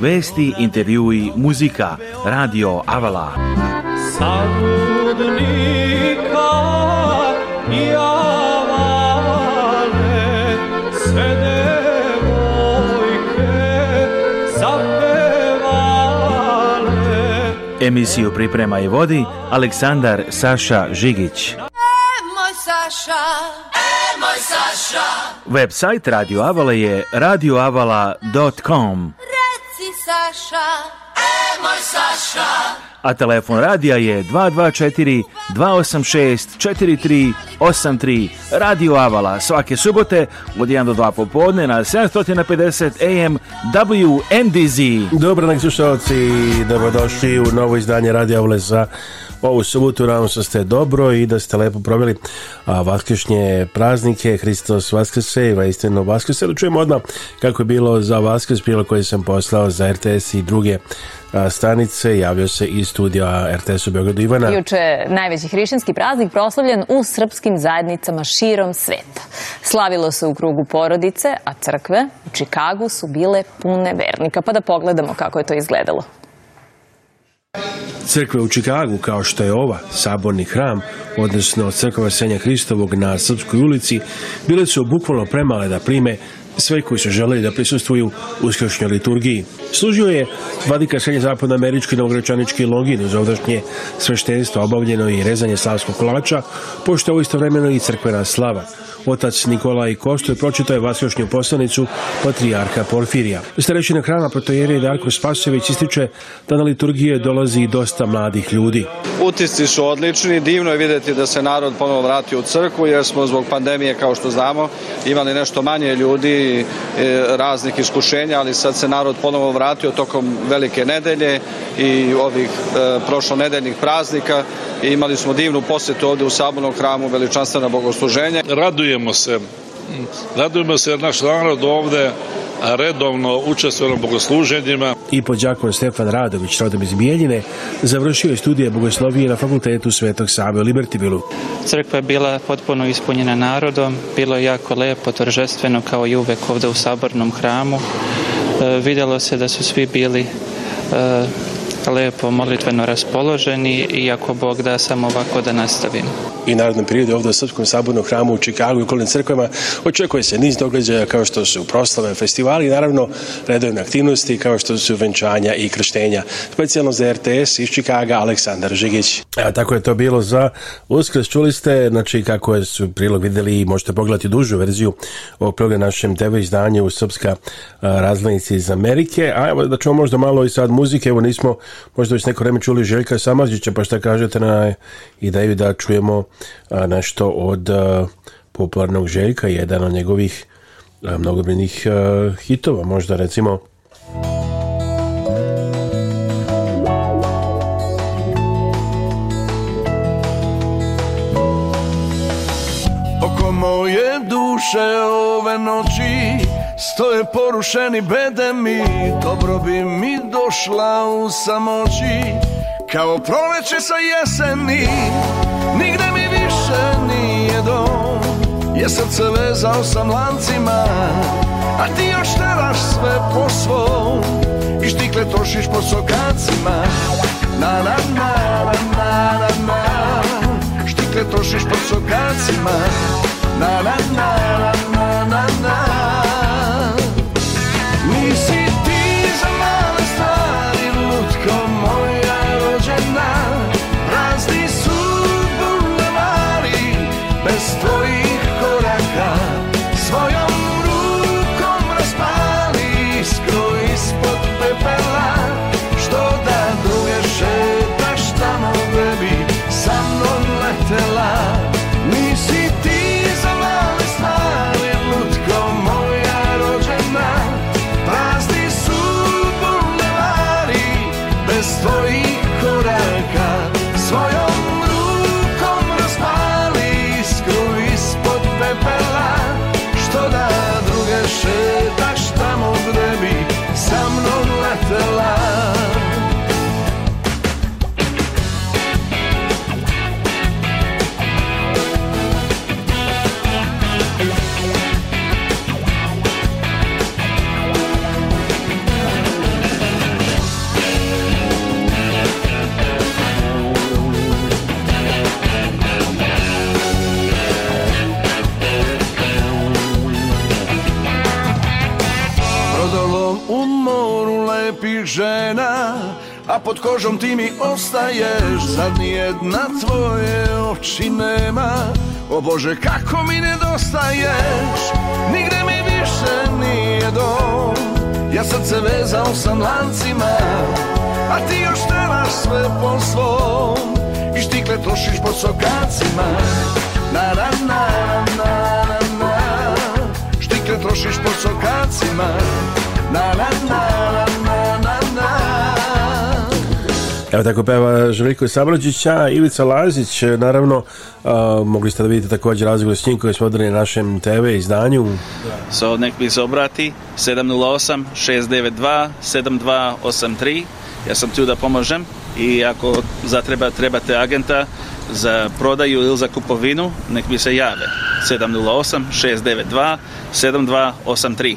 Vesti, intervjui, muzika, radio Avala. Savudnika i Avale, sve devojke zapevale. Emisiju priprema i vodi Aleksandar Saša Žigić. E, Saša, e moj Saša. Website Radio Avala je radioavala.com. Sasha. É, mãe Sasha. a telefon radija je 224 286 4383 Radio Avala svake subote od 1 do 2 popodne na 750 AM WNDZ. Dobro dan slušalci, dobrodošli u novo izdanje Radio Avale za ovu subotu. Nadam se ste dobro i da ste lepo proveli vaskršnje praznike. Hristos Vaskrse i Vajstveno Vaskrse. Da čujemo odmah kako je bilo za Vaskrs, bilo koje sam poslao za RTS i druge stanice javljao se iz studija RTS u Beogradu Ivana. Juče najveći hrišćanski praznik proslavljen u srpskim zajednicama širom sveta. Slavilo se u krugu porodice, a crkve u Čikagu su bile pune vernika. Pa da pogledamo kako je to izgledalo. Crkve u Čikagu, kao što je ova, saborni hram, odnosno crkva Senja Hristovog na Srpskoj ulici, bile su bukvalno premale da prime sve koji su želeli da prisustuju uskršnjoj liturgiji. Služio je vadikarske zapadnoamerički novgračanički login uz ovdašnje sveštenstvo obavljeno i rezanje slavskog kolača, pošto je ovo istovremeno i crkvena slava. Otac Nikolaj Kosto je pročitao je vaskošnju poslanicu Patrijarha Porfirija. Starešina hrana protojere Darko Spasović ističe da na liturgije dolazi dosta mladih ljudi. Utisci su odlični, divno je videti da se narod ponovo vratio u crkvu jer smo zbog pandemije, kao što znamo, imali nešto manje ljudi, e, raznih iskušenja, ali sad se narod ponovo vratio tokom velike nedelje i ovih e, prošlonedeljnih praznika i imali smo divnu posetu ovde u Sabornom hramu veličanstvena bogosluženja. Raduje radujemo se radujemo se jer naš narod ovde redovno učestvuje na bogosluženjima. I po đakom Stefan Radović, rodom iz Bijeljine, završio je studije bogoslovije na fakultetu Svetog Save u Libertivilu. Crkva je bila potpuno ispunjena narodom, bilo je jako lepo, toržestveno kao i uvek ovde u sabornom hramu. E, videlo se da su svi bili e, lepo molitveno raspoloženi i ako Bog da samo ovako da nastavimo. I narodne periodu ovde u Srpskom sabornom hramu u Čikagu i okolnim crkvama očekuje se niz događaja kao što su proslave, festivali i naravno redovne aktivnosti kao što su venčanja i krštenja. Specijalno za RTS iz Čikaga Aleksandar Žigić. E, tako je to bilo za Uskrs. Čuli ste, znači kako su prilog videli i možete pogledati dužu verziju ovog priloga našem TV izdanju Srpska razglednica iz Amerike. A evo da ćemo možda malo i sad muzike, evo nismo možda već neko vreme čuli Željka Samarđića, pa šta kažete na ideju da čujemo nešto od popularnog Željka, jedan od njegovih mnogobrenih hitova, možda recimo... Oko moje duše ove noći Stoje porušeni bedemi, dobro bi mi došla u samoći Kao proleće sa jeseni, nigde mi više nije dom Je srce vezao sam lancima, a ti još teraš sve po svom I štikle trošiš po sokacima, na na na na na na Štikle trošiš po sokacima, na na na na a pod kožom ti mi ostaješ Zar nijedna tvoje oči nema O Bože kako mi nedostaješ Nigde mi više nije dom Ja sad vezao sam lancima A ti još nemaš sve po svom I štikle trošiš po sokacima Na na na na na na Štikle trošiš po sokacima Na na na na Evo tako peva Željko Sabrađić, a Ivica Lazić, naravno, a, mogli ste da vidite također razgovor s njim koji smo odreli našem TV izdanju. Da. So, nek mi se obrati, 708 692 7283, ja sam tu da pomožem i ako zatreba, trebate agenta za prodaju ili za kupovinu, nek mi se jave, 708 692 7283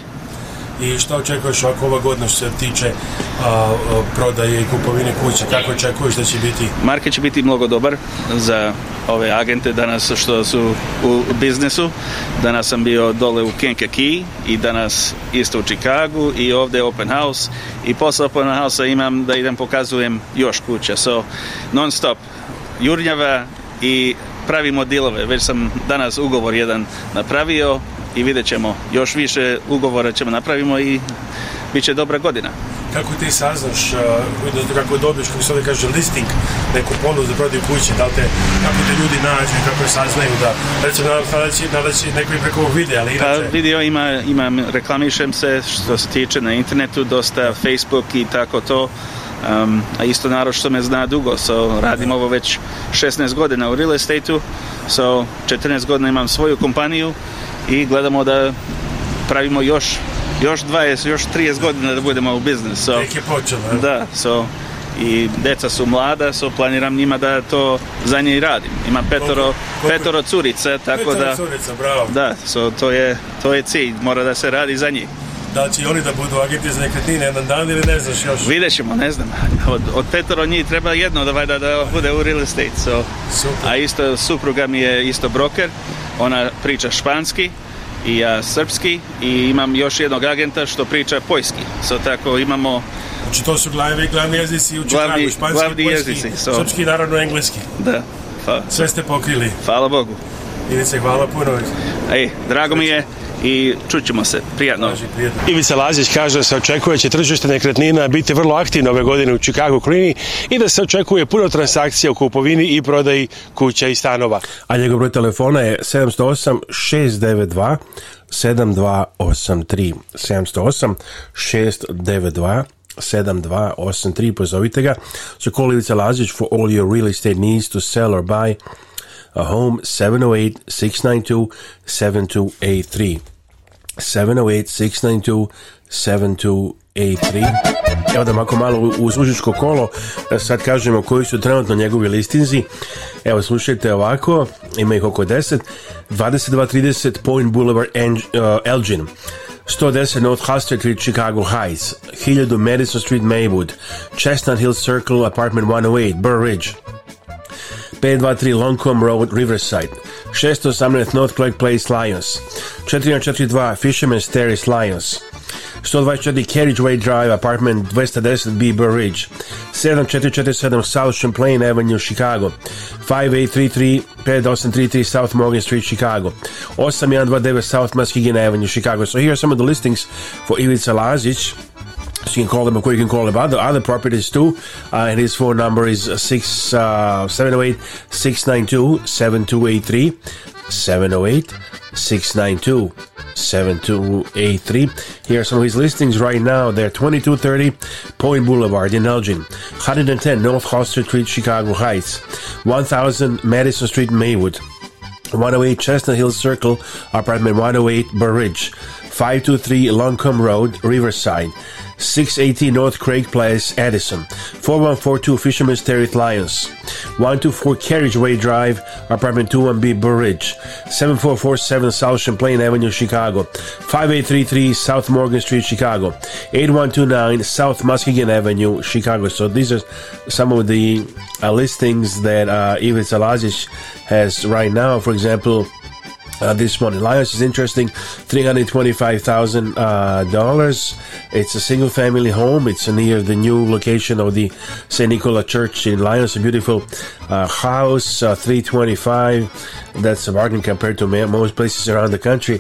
i šta očekuješ ako ova godina što se tiče a, a, prodaje i kupovine kuće, kako očekuješ da će biti? Market će biti mnogo dobar za ove agente danas što su u biznesu. Danas sam bio dole u Kankakee i danas isto u Chicagu i ovde open house i posle open house imam da idem pokazujem još kuća. So, non stop jurnjava i pravimo dilove. Već sam danas ugovor jedan napravio i vidjet ćemo, još više ugovora ćemo napravimo i bit će dobra godina. Kako ti saznaš, uh, da, kako dobiješ, kako se ovdje kaže, listing, neku ponudu za prodaju kuće, da li te, kako te ljudi nađu, kako je saznaju, da, recimo, nadam će, nadam će neko i preko ovog videa, ali pa, inače... Pa video ima, imam, reklamišem se, što se tiče na internetu, dosta Facebook i tako to, um, a isto narod što me zna dugo, so radim ovo već 16 godina u real estate-u, so 14 godina imam svoju kompaniju, i gledamo da pravimo još još 20, još 30 godina da budemo u biznisu. So, Tek je počelo, je? Da, so, i deca su mlada, so planiram njima da to za nje i radim. Imam petoro, koliko, koliko, petoro curice, tako da... curica, bravo. Da, so, to, je, to je cilj, mora da se radi za njih. Da će oni da budu agenti za nekretnine jedan dan ili ne znaš još? Vidjet ćemo, ne znam. Od, od petoro njih treba jedno da, vajda, da bude u real estate. So. Super. A isto supruga mi je isto broker Ona priča španski i ja srpski i imam još jednog agenta što priča poljski. So tako imamo Znači to su glavni, glavni jezici u Čikagu, španski, glavni poljski, jezici, so. srpski naravno engleski. Da. Hvala. Sve ste pokrili. Hvala Bogu. Ivice, hvala puno. Ej, drago mi je znači, i čućemo se. Prijatno. Ivica Lazić kaže da se očekuje će tržište nekretnina biti vrlo aktivno ove godine u Chicago Klini i da se očekuje puno transakcija u kupovini i prodaji kuća i stanova. A njegov broj telefona je 708 692 7283 708 692 7283 pozovite ga so Kolivica Lazić for all your real estate needs to sell or buy a home 708 692 7283. 708 692 7283. Evo da mako malo uz užičko kolo da Sad kažemo koji su trenutno njegovi listinzi Evo slušajte ovako Ima ih oko 10 22.30 Point Boulevard uh, Elgin 110 North Hustle Street, Chicago Heights 1000 Madison Street, Maywood Chestnut Hill Circle, Apartment 108, Burr Ridge 523 Longcomb Road, Riverside. 618 North Clark Place, Lyons. 442 Fisherman's Terrace, Lyons. 124 Carriageway Drive, apartment 210 Beaver Ridge. 7447 South Champlain Avenue, Chicago. 5833 5833 South Morgan Street, Chicago. 8129 South Muskegon Avenue, Chicago. So here are some of the listings for Ivica Lazic. So you can call them, or you can call them other other properties too. Uh, and his phone number is 708-692-7283. Uh, 708 692 7283. Here are some of his listings right now. They're 2230 Point Boulevard in Elgin, 110 North Hostel Street, Chicago Heights, 1000 Madison Street, Maywood, 108 Chestnut Hill Circle, apartment 108 Burridge, 523 Longcomb Road, Riverside, 680 North Craig Place, Addison, 4142 Fisherman's Terrace, Lyons, 124 Carriageway Drive, Apartment 21B, Burridge, 7447 South Champlain Avenue, Chicago, 5833 South Morgan Street, Chicago, 8129 South Muskegon Avenue, Chicago. So these are some of the uh, listings that uh, Ivan Salazic has right now. For example, uh, this morning. Lions is interesting, three hundred twenty-five thousand uh, dollars. It's a single-family home. It's near the new location of the Saint Nicholas Church in Lions. A beautiful uh, house, uh, three twenty-five. That's a bargain compared to most places around the country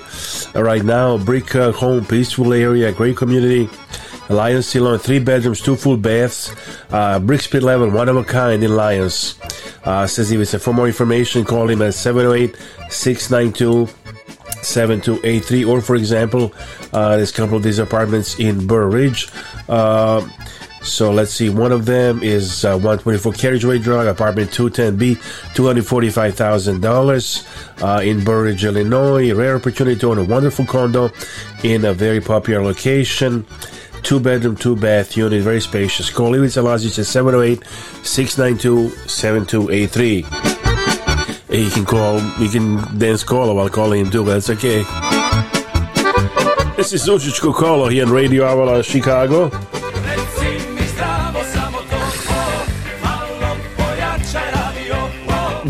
right now. Brick uh, home, peaceful area, great community. Lyons Ceylon, three bedrooms, two full baths, uh, brick split level, one of a kind in Lyons. Uh, says he was for more information, call him at 708 692 7283 or for example uh, there's a couple of these apartments in Burr Ridge uh, so let's see one of them is uh, 124 Carriageway Drive apartment 210B $245,000 uh, in Burr Ridge Illinois rare opportunity to own a wonderful condo in a very popular location two bedroom, two bath unit, very spacious. Call Ivica Salazic at 708 692 7283. You can call, you can dance call while calling him too, but that's okay. This is Zucic Kokolo here on Radio Avala, Chicago.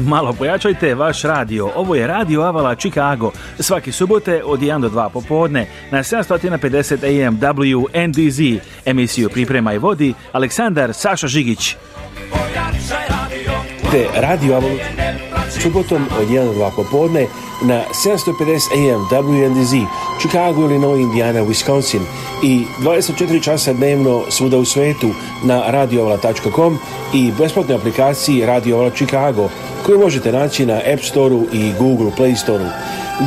malo pojačajte vaš radio. Ovo je Radio Avala Chicago. Svaki subote od 1 do 2 popodne na 750 AM WNDZ. Emisiju priprema i vodi Aleksandar Saša Žigić. Te Radio Avala subotom od 1 do 2 popodne na 750 AM WNDZ, Chicago, Illinois, Indiana, Wisconsin i 24 časa dnevno svuda u svetu na radiovala.com i besplatnoj aplikaciji Radiovala Chicago koju možete naći na App Store-u i Google Play Store-u.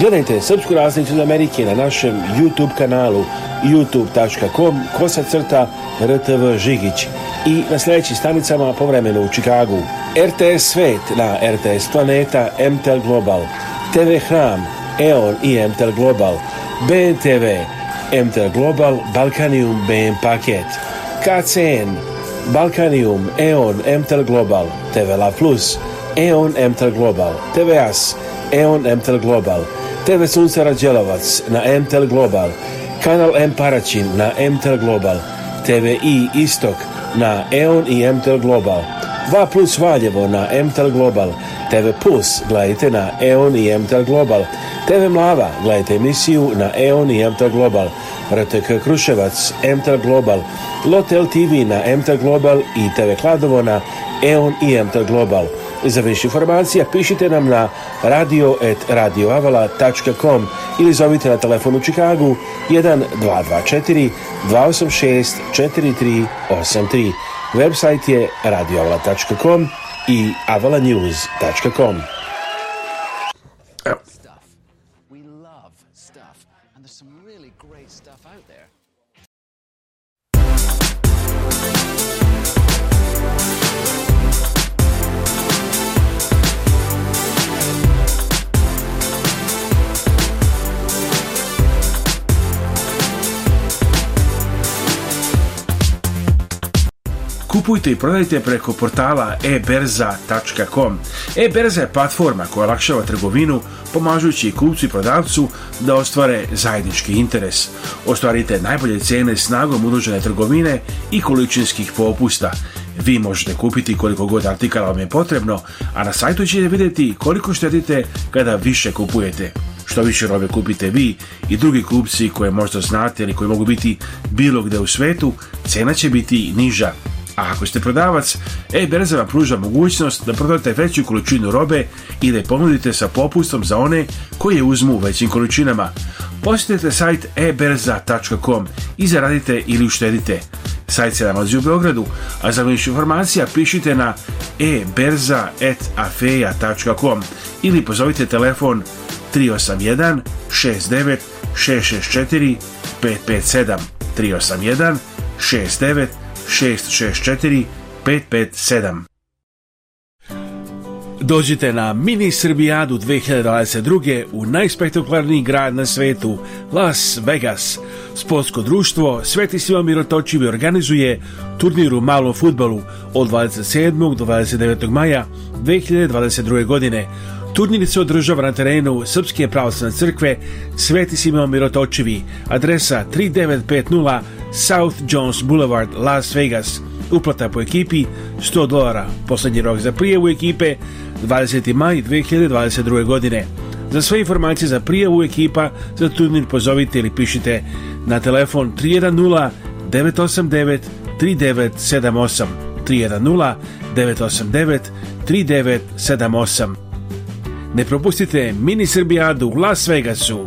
Gledajte Srpsku razlicu iz Amerike na našem YouTube kanalu youtube.com kosa rtv žigić i na sledećim stanicama povremeno u Čikagu. RTS Svet na RTS Planeta MTL Global. TV Hram, EON i MTEL Global, BNTV, MTEL Global, Balkanium BN Paket, KCN, Balkanium, EON, MTEL Global, TV La Plus, EON MTEL Global, TV As, EON MTEL Global, TV Sunce Rađelovac na MTEL Global, Kanal M Paraćin na MTEL Global, TV I Istok na EON i MTEL Global, 2 Plus Valjevo na MTEL Global, TV Plus gledajte na EON i MTL Global, TV Mlava gledajte emisiju na EON i MTL Global, RTK Kruševac, MTL Global, Lotel TV na MTL Global i TV Kladovo na EON i MTL Global. Za više informacija pišite nam na radio.radioavala.com ili zovite na telefon u Čikagu 1224 286 4383. Website je radioavala.com i avalanews.com. kupujte i prodajte preko portala eberza.com. Eberza je platforma koja olakšava trgovinu, pomažući i kupcu i prodavcu da ostvare zajednički interes. Ostvarite najbolje cene snagom udružene trgovine i količinskih popusta. Vi možete kupiti koliko god artikala vam je potrebno, a na sajtu ćete vidjeti koliko štedite kada više kupujete. Što više robe kupite vi i drugi kupci koje možda znate ili koji mogu biti bilo gde u svetu, cena će biti niža a ako ste prodavac, e-berza vam pruža mogućnost da prodate veću količinu robe i da je ponudite sa popustom za one koji je uzmu u većim količinama. Posjetite sajt eberza.com i zaradite ili uštedite. Sajt se nalazi u Beogradu, a za više informacija pišite na eberza.afeja.com ili pozovite telefon 381 69 664 557 381 69 664 557. Dođite na Mini Srbijadu 2022. u najspektakularniji grad na svetu, Las Vegas. Sportsko društvo Sveti Siva Mirotočivi organizuje turnir u malom futbalu od 27. do 29. maja 2022. godine. Turnir se održava na terenu Srpske pravoslavne crkve Sveti Simeon Mirotočivi, adresa 3950 South Jones Boulevard, Las Vegas. Uplata po ekipi 100 dolara. Poslednji rok za prijavu ekipe 20. maj 2022. godine. Za sve informacije za prijavu ekipa za turnir pozovite ili pišite na telefon 310 989 3978 310 989 3978 Ne propustite mini Srbijadu u Las Vegasu.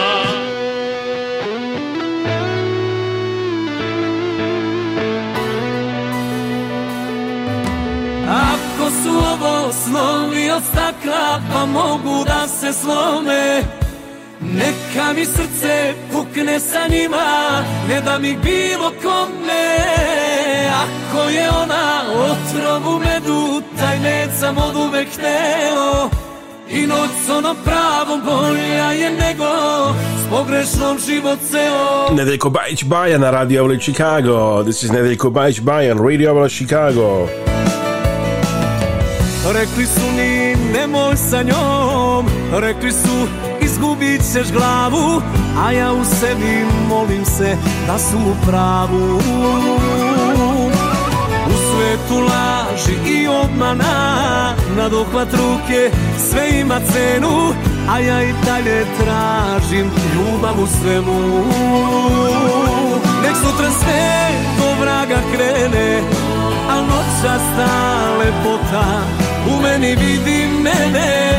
i od stakla pa mogu da se slome Neka mi srce pukne sa njima, ne da mi bilo kome Ako je ona otrov u medu, taj med sam od uvek hteo I noć s onom pravom bolja je nego s pogrešnom život ceo Nedeljko Bajić Baja na Radio Avla Chicago This is Nedeljko Bajić Baja on Radio Avla Chicago Rekli su ni nemoj sa njom Rekli su izgubit ćeš glavu A ja u sebi molim se da su u pravu U svetu laži i obmana Na dohvat ruke sve ima cenu A ja i dalje tražim ljubav u svemu Nek sutra sve do vraga krene Al noća sta lepota u meni vidi mene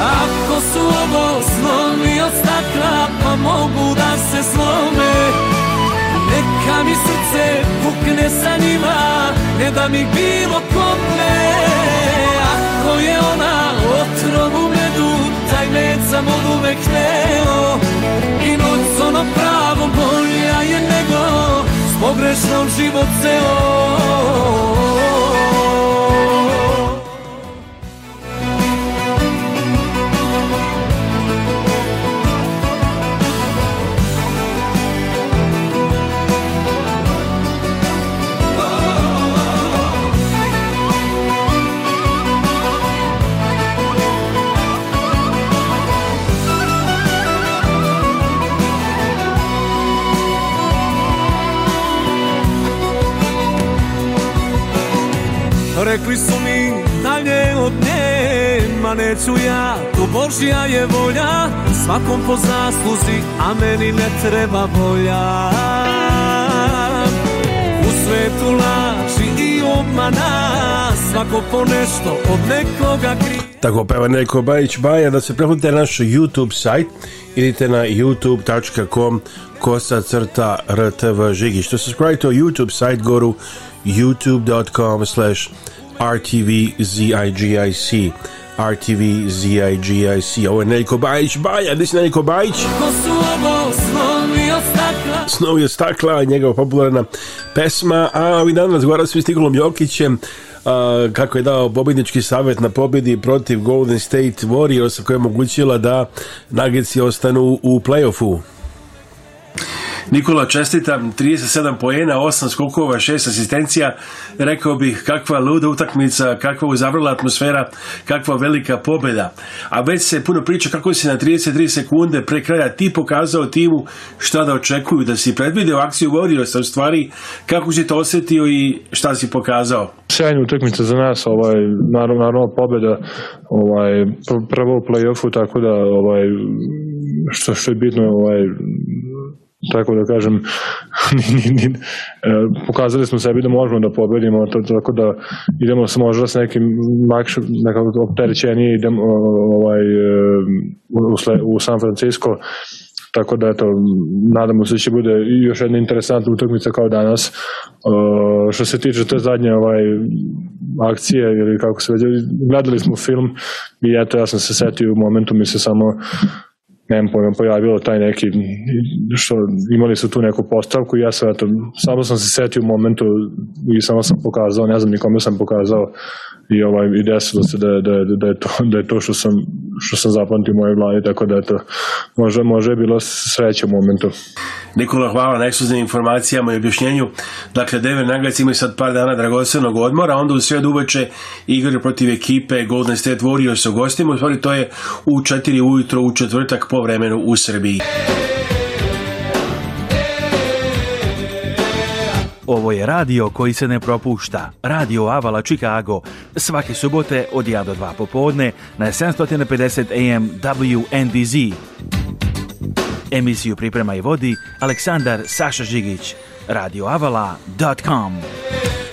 Ako su ovo slomi od stakla pa mogu da se slome Neka mi srce pukne sa njima, ne da mi bilo kopne Ako je ona otrov u medu, taj med sam od uvek hteo I noć ono pravo bolja je nego pogrešnom život ceo Rekli su mi dalje od nje Ma neću ja, to Božja je volja Svakom po zasluzi, a meni ne treba volja U svetu laži i obmana Svako po nešto od nekoga krije tako peva Neko Bajić Baja da se preplatite na naš YouTube sajt idite na youtube.com kosa crta rtv žigi što subscribe to YouTube sajt goru youtube.com slash RTVZIGIC. RTVZIGIC. Ovo je Neljko Bajić. Baja, gdje si Neljko Bajić? Snovi od stakla, njegova popularna pesma, a ovih dana razgovarao s Stiglom Jokićem, Uh, kako je dao pobjednički savjet na pobjedi protiv Golden State Warriors koja je omogućila da Nuggetsi ostanu u playoffu. Nikola čestitam 37 poena, 8 skokova, 6 asistencija. Rekao bih kakva luda utakmica, kakva uzavrla atmosfera, kakva velika pobeda. A već se puno priča kako si na 33 sekunde pre kraja ti pokazao timu šta da očekuju, da si predvideo akciju Warriorsa u stvari, kako si to osetio i šta si pokazao? Sjajna utakmica za nas, ovaj, naravno, naravno pobeda ovaj, prvo u play-offu, tako da ovaj, što, što je bitno ovaj, Tako da kažem, e, pokazali smo sebi da možemo da pobedimo, tako da idemo s možda s nekim makš, nekako opterećenije idemo ovaj, e, u, u San Francisco, tako da eto, nadamo se da će bude još jedna interesantna utakmica kao danas. Uh, što se tiče te zadnje ovaj, akcije ili kako se već, gledali smo film i eto ja sam se setio u momentu mi se samo nemam pojma, pojavilo taj neki, što imali su tu neku postavku i ja sam, eto, samo sam se setio u momentu i samo sam pokazao, ne znam nikome sam pokazao i ovaj i desilo se da da da je to da je to što sam što sam zapamtio moje vlade tako da to može može je bilo sreća u momentu Nikola hvala na ekskluzivnim informacijama i objašnjenju dakle Denver Nuggets imaju sad par dana dragocenog odmora onda u sred uveče igraju protiv ekipe Golden State Warriors u gostima u stvari to je u 4 ujutro u četvrtak po vremenu u Srbiji Ovo je radio koji se ne propušta. Radio Avala Chicago. Svake subote od 1 do 2 popodne na 750 AM WNDZ. Emisiju priprema i vodi Aleksandar Saša Žigić. radioavala.com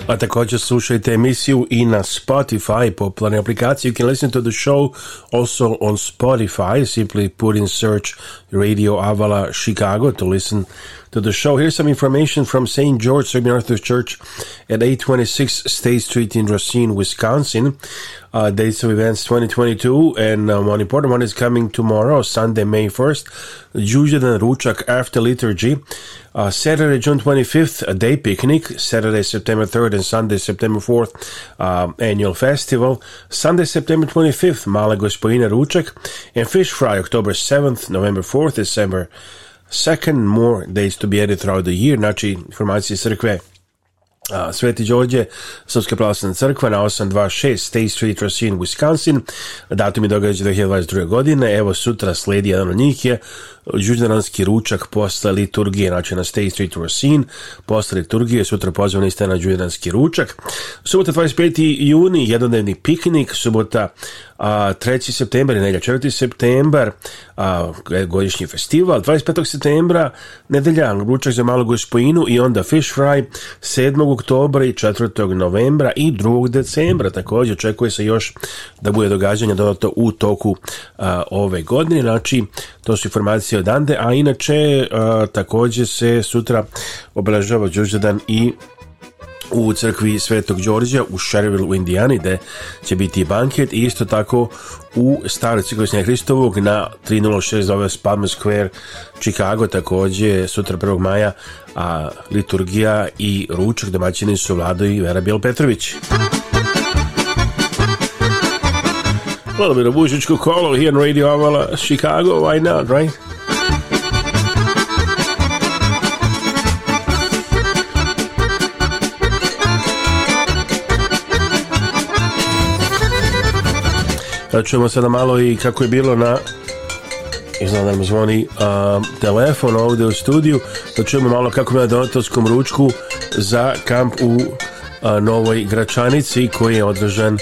a također slušajte emisiju i na Spotify popularne aplikacije. You can listen to the show also on Spotify. Simply put in search Radio Avala Chicago to listen to the show. Here's some information from St. George St. Arthur's Church at 826 State Street in Racine, Wisconsin. Uh, dates of events 2022, and uh, one important one is coming tomorrow, Sunday, May 1st, Jujan and Ruchak after liturgy. Uh, Saturday, June 25th, a day picnic. Saturday, September 3rd, and Sunday, September 4th, um, uh, annual festival. Sunday, September 25th, Mala Gospodina Ruchak, and fish fry, October 7th, November 4th, December second more days to be added throughout the year, znači informacije crkve Uh, Sveti Đorđe, Srpska pravoslavna crkva na 826 State Street, Racine, Wisconsin. Datum je događaj 2022. godine. Evo sutra sledi jedan od njih je Đuđananski ručak posle liturgije, znači na State Street, Racine. Posle liturgije sutra pozvani ste na Đuđananski ručak. Subota 25. juni, jednodnevni piknik. Subota a, 3. september i nelja 4. september a, godišnji festival. 25. septembra nedeljan ručak za malu gospojinu i onda fish fry 7. oktobra i 4. novembra i 2. decembra. takođe očekuje se još da bude događanja dodato u toku a, ove godine. Znači, to su informacije odande, a inače a, također se sutra obeležava Đuždan i u crkvi Svetog Đorđa u Sherville u Indijani gde će biti banket i isto tako u staroj crkvi Sanja Hristovog na 306 zove Palmer Square Chicago takođe sutra 1. maja a liturgija i ručak domaćini su Vlado i Vera Bjelpetrović A little bit of Wujžičko kolo here in Radio Avala, Chicago, why not, right? E, čujemo sada malo i kako je bilo na i da nam zvoni a, telefon ovdje u studiju da čujemo malo kako je na donatorskom ručku za kamp u a, Novoj Gračanici koji je održan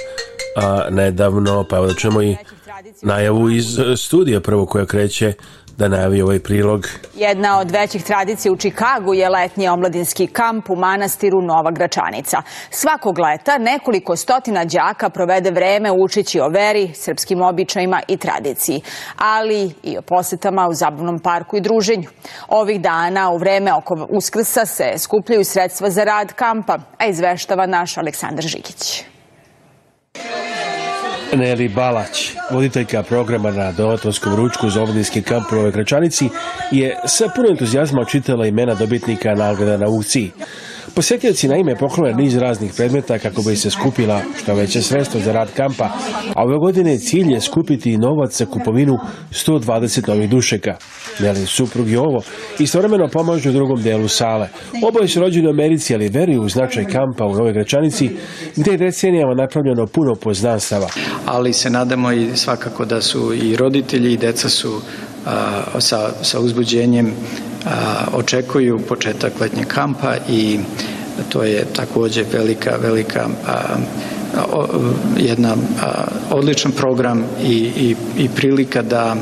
a, nedavno pa evo da čujemo i najavu iz e, studija prvo koja kreće da najavi ovaj prilog. Jedna od većih tradicija u Čikagu je letnji omladinski kamp u manastiru Nova Gračanica. Svakog leta nekoliko stotina đaka provede vreme učeći o veri, srpskim običajima i tradiciji, ali i o posetama u zabavnom parku i druženju. Ovih dana u vreme oko Uskrsa se skupljaju sredstva za rad kampa, a izveštava naš Aleksandar Žikić. Neli Balać, voditeljka programa na Dolatonskom ručku za omladinski kamp Nove Gračanici, je sa puno entuzijazma očitala imena dobitnika nagrada na aukciji. Posjetioci naime poklone niz raznih predmeta kako bi se skupila što veće sredstvo za rad kampa, a ove godine cilj je skupiti novac za kupovinu 120 novih dušeka. Nelin suprug je ovo i istovremeno pomažu u drugom delu sale. Oboje su rođeni u Americi, ali veruju u značaj kampa u Novoj Gračanici, gdje je decenijama napravljeno puno poznanstava. Ali se nadamo i svakako da su i roditelji i deca su sa, sa uzbuđenjem a, očekuju početak letnjeg kampa i to je takođe velika, velika a, jedna odličan program i, i, i prilika da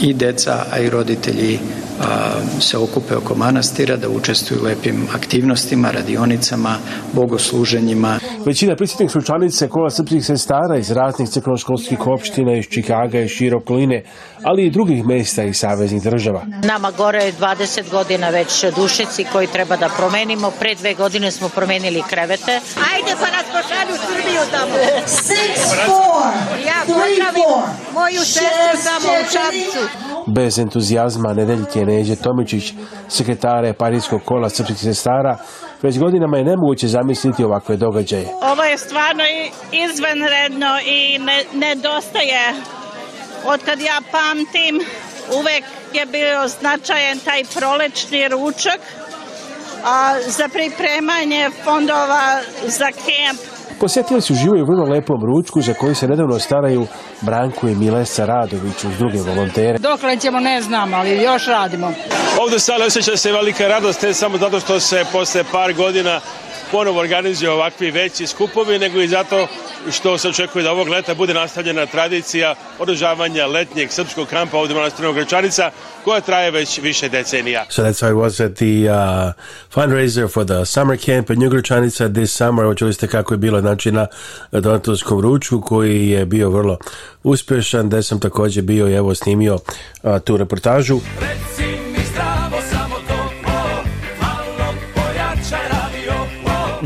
i deca, a i roditelji a, se okupe oko manastira da učestvuju lepim aktivnostima, radionicama, bogosluženjima. Većina prisjetnih slučanica kola srpskih sestara iz raznih crknoškolskih opština iz Čikaga i šire okoline, ali i drugih mesta i saveznih država. Nama gore je 20 godina već dušici koji treba da promenimo. Pre dve godine smo promenili krevete. Ajde pa nas pošalju u Srbiju tamo. Six, four, ja pozdravim moju sestru tamo u Čapcu bez entuzijazma nedeljke Neđe Tomičić, sekretare Parijskog kola srpskih sestara, već godinama je nemoguće zamisliti ovakve događaje. Ovo je stvarno izvanredno i ne, nedostaje. Od kad ja pamtim, uvek je bio značajan taj prolećni ručak a, za pripremanje fondova za kemp Posjetili su živu i vrlo lepom ručku za koju se nedavno staraju Branko i Milesa Radović uz druge volontere. Dokle ćemo ne znam, ali još radimo. Ovdje sada osjeća se velika radost, ne samo zato što se posle par godina ponovo organizuje ovakvi veći skupovi, nego i zato što se očekuje da ovog leta bude nastavljena tradicija održavanja letnjeg srpskog kampa ovdje u manastiru Gračanica, koja traje već više decenija. So that's how it was at the uh, fundraiser for the summer camp in New Gračanica this summer. Očuli ste kako je bilo znači na Donatorskom ručku koji je bio vrlo uspješan, da sam takođe bio i evo snimio uh, tu reportažu. Reci!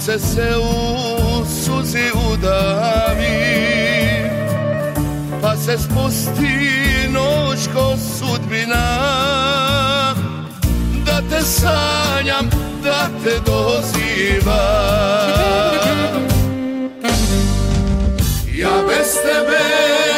sunce se u suzi udavi Pa se spusti noć ko sudbina Da te sanjam, da te dozivam Ja bez tebe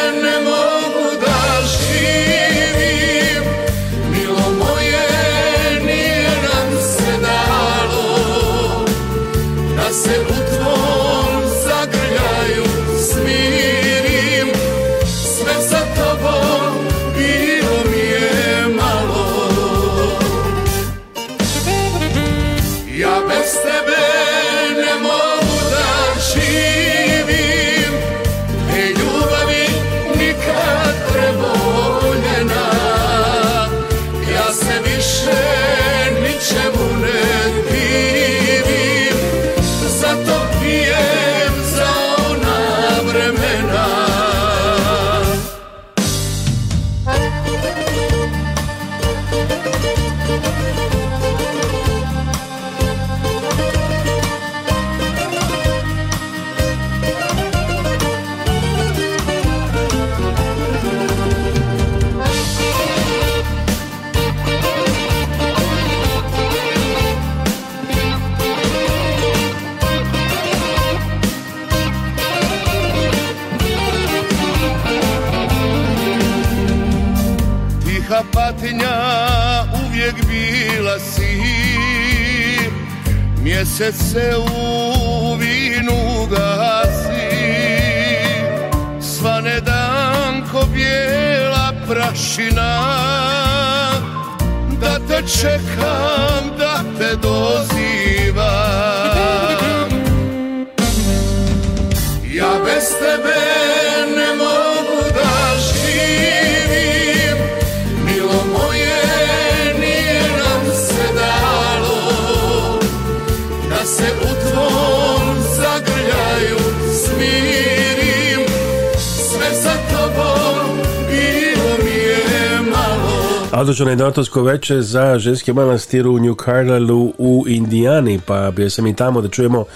održano je datorsko veče za ženski manastir u New Carlislu u Indijani, pa bio sam i tamo da čujemo uh,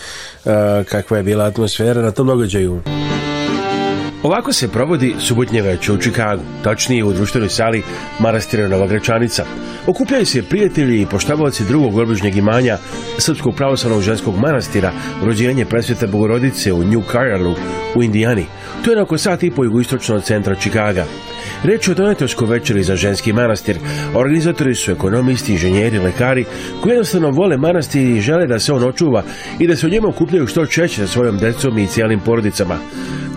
kakva je bila atmosfera na tom događaju. Ovako se provodi subotnje veče u Čikagu, tačnije u društvenoj sali Manastira Nova Gračanica. Okupljaju se prijatelji i poštavovaci drugog obližnjeg imanja Srpskog pravoslavnog ženskog manastira, rođenje presvete Bogorodice u New Carlislu u Indijani. To je na oko sat i po jugoistočno centra Čikaga. Reč je o donateljskoj večeri za ženski manastir. Organizatori su ekonomisti, inženjeri, lekari koji jednostavno vole manastir i žele da se on očuva i da se u njemu okupljaju što češće sa svojom decom i cijelim porodicama.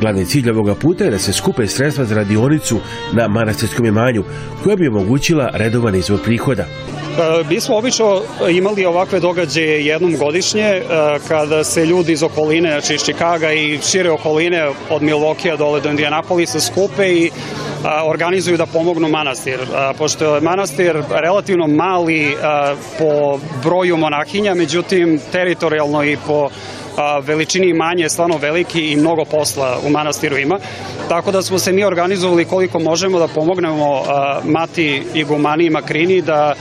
Glavni cilj ovoga puta je da se skupe sredstva za radionicu na manastirskom imanju koja bi omogućila redovan izvor prihoda. E, mi smo obično imali ovakve događaje jednom godišnje e, kada se ljudi iz okoline, znači iz Čikaga i šire okoline od Milvokija dole do Indianapolisa skupe i organizuju da pomognu manastir. Pošto je manastir relativno mali po broju monahinja, međutim teritorijalno i po veličini imanja je stvarno veliki i mnogo posla u manastiru ima. Tako da smo se mi organizovali koliko možemo da pomognemo mati i gumanijima Krini da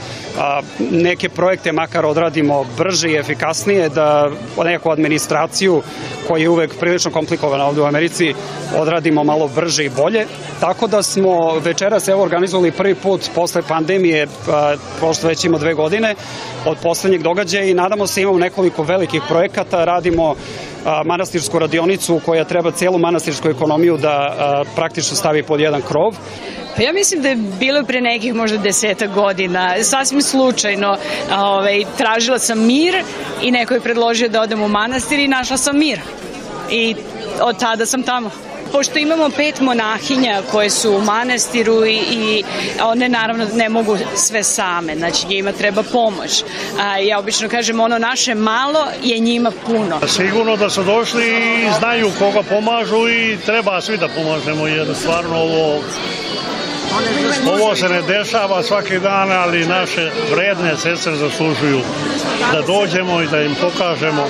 neke projekte makar odradimo brže i efikasnije, da neku administraciju koja je uvek prilično komplikovana ovde u Americi odradimo malo brže i bolje. Tako da smo večeras evo organizovali prvi put posle pandemije, pošto već ima dve godine, od poslednjeg događaja i nadamo se imamo nekoliko velikih projekata, radimo manastirsku radionicu koja treba celu manastirsku ekonomiju da praktično stavi pod jedan krov. Pa ja mislim da je bilo pre nekih možda deseta godina, sasvim slučajno. ovaj, tražila sam mir i neko je predložio da odem u manastir i našla sam mir. I od tada sam tamo pošto imamo pet monahinja koje su u manastiru i, i one naravno ne mogu sve same, znači njima treba pomoć. A, ja obično kažem ono naše malo je njima puno. Sigurno da su došli i znaju koga pomažu i treba svi da pomažemo jer stvarno ovo Ovo se ne dešava svaki dan, ali naše vredne sestre zaslužuju da dođemo i da im pokažemo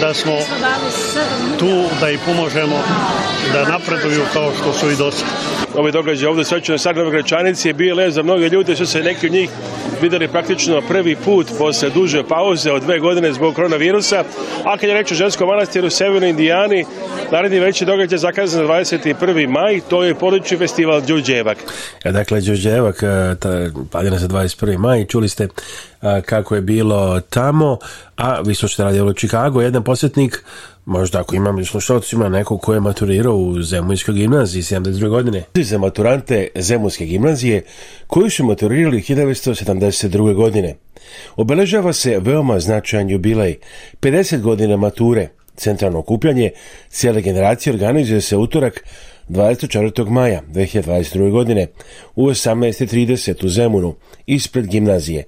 da smo tu, da im pomožemo da napreduju kao što su i dosta. Ovi događaj ovde sveću na Sardovi Gračanici je bio lep za mnoge ljude, što se neki od njih videli praktično prvi put posle duže pauze od dve godine zbog koronavirusa, a kad je reč o ženskom manastiru u Severnoj Indijani, naredni veći događaj zakazan za 21. maj, to je područni festival Đurđevak. Dakle, Đorđevak, padina za 21. maj, čuli ste kako je bilo tamo, a vi slušate radio u Čikago, jedan posjetnik, možda ako imam slušalcima neko ko je maturirao u Zemunjskoj gimnaziji 72. godine, za maturante Zemunjske gimnazije koji su maturirali 1972. godine. Obeležava se veoma značajan jubilej, 50 godina mature, centralno okupljanje, cijele generacije organizuje se utorak 24. maja 2022. godine u 18.30 u Zemunu, ispred gimnazije.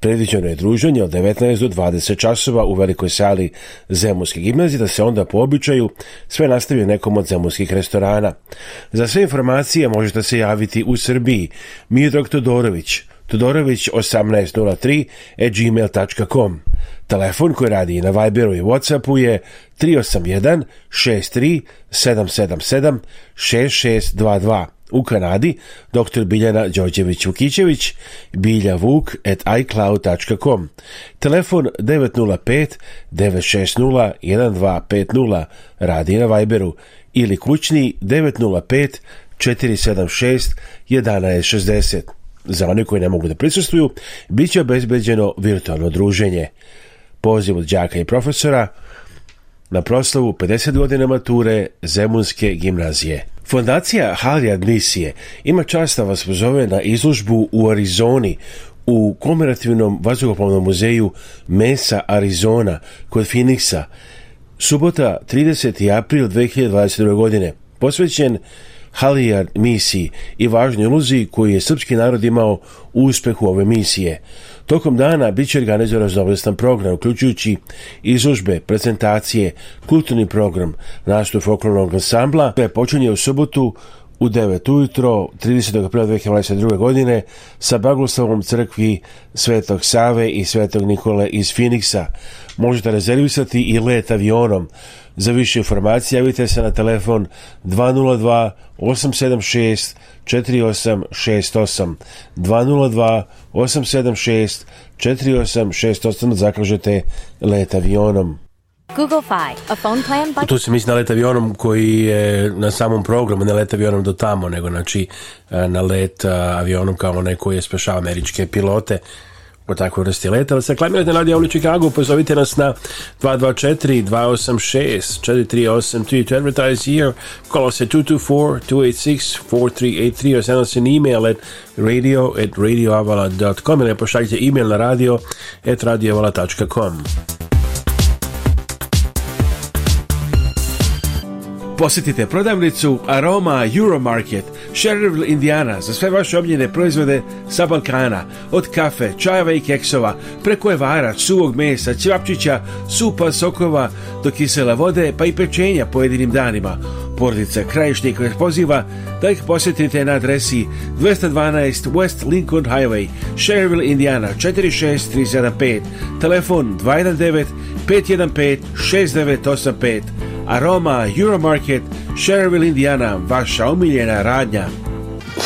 Predviđeno je druženje od 19 do 20 časova u velikoj sali Zemunske gimnazije, da se onda po običaju sve nastavi u nekom od zemunskih restorana. Za sve informacije možete se javiti u Srbiji. Mijedrag Todorović, todorović1803 at gmail.com Telefon koji radi i na Viberu i Whatsappu je 381 63 777 6622 u Kanadi, dr. Biljana Đorđević-Vukićević, biljavuk at icloud.com, telefon 905 960 1250, radi na Viberu, ili kućni 905 476 1160. Za one koji ne mogu da prisustuju, bit će obezbeđeno virtualno druženje poziv od đaka i profesora na proslavu 50 godina mature Zemunske gimnazije. Fondacija Halijad Misije ima čast da vas pozove na izložbu u Arizoni u Komemorativnom vazduhoplovnom muzeju Mesa Arizona kod Phoenixa subota 30. april 2022. godine posvećen Halijar misiji i važnoj iluziji koju je srpski narod imao u uspehu ove misije. Tokom dana biće će organizovan raznovrstan program, uključujući izložbe, prezentacije, kulturni program, nastup folklornog ansambla, koje počinje u subotu u 9 ujutro 30. aprila 2022. godine sa Bagoslovom crkvi Svetog Save i Svetog Nikole iz Finiksa. Možete rezervisati i let avionom. Za više informacije javite se na telefon 202 876 4868 202 876 4868 zakažete let avionom. Google Fi, a phone plan by... Pa tu se misli na let avionom koji je na samom programu, ne let avionom do tamo, nego znači e, na let e, avionom kao onaj koji je spešao američke pilote o takvoj vrsti leta. Vas reklamirate na Radio u Chicago, pozovite nas na 224-286-4383 to advertise here. Call us at 224-286-4383 or send us an email at radio at radioavala.com ili pošaljite email na radio at radioavala.com. posetite prodavnicu Aroma Euromarket, Sherrville, Indiana, za sve vaše omljene proizvode sa Balkana, od kafe, čajeva i keksova, preko evara, suvog mesa, ćevapčića, supa, sokova, do kisela vode, pa i pečenja pojedinim danima. Porodica Krajišnik vas poziva da ih posetite na adresi 212 West Lincoln Highway, Sherville, Indiana 46375, telefon 219 515 6985 Aroma, Euromarket, Sherville, Indiana, vaša omiljena radnja.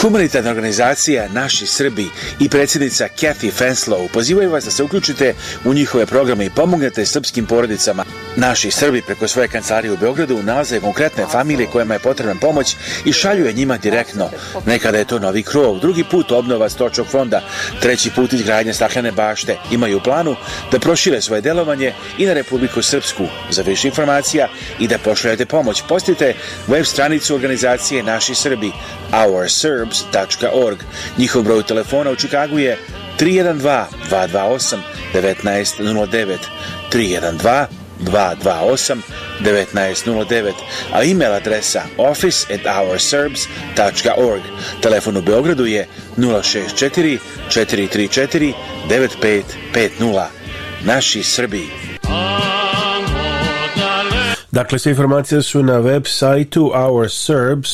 Humanitarna organizacija Naši Srbi i predsjednica Kathy Fenslow pozivaju vas da se uključite u njihove programe i pomognete srpskim porodicama. Naši Srbi preko svoje kancelarije u Beogradu nalaze konkretne familije kojima je potrebna pomoć i šaljuje njima direktno. Nekada je to novi krov, drugi put obnova stočnog fonda, treći put izgradnja staklene bašte. Imaju planu da prošire svoje delovanje i na Republiku Srpsku. Za više informacija i da pošaljete pomoć, postite web stranicu organizacije Naši Srbi, Our Serb serbs.org. Njihov broj telefona u Čikagu je 312-228-1909. 312-228-1909, a e-mail adresa office at ourserbs.org. Telefon u Beogradu je 064 434 9550. Naši Srbi. Dakle, sve informacije su na web sajtu ourserbs.org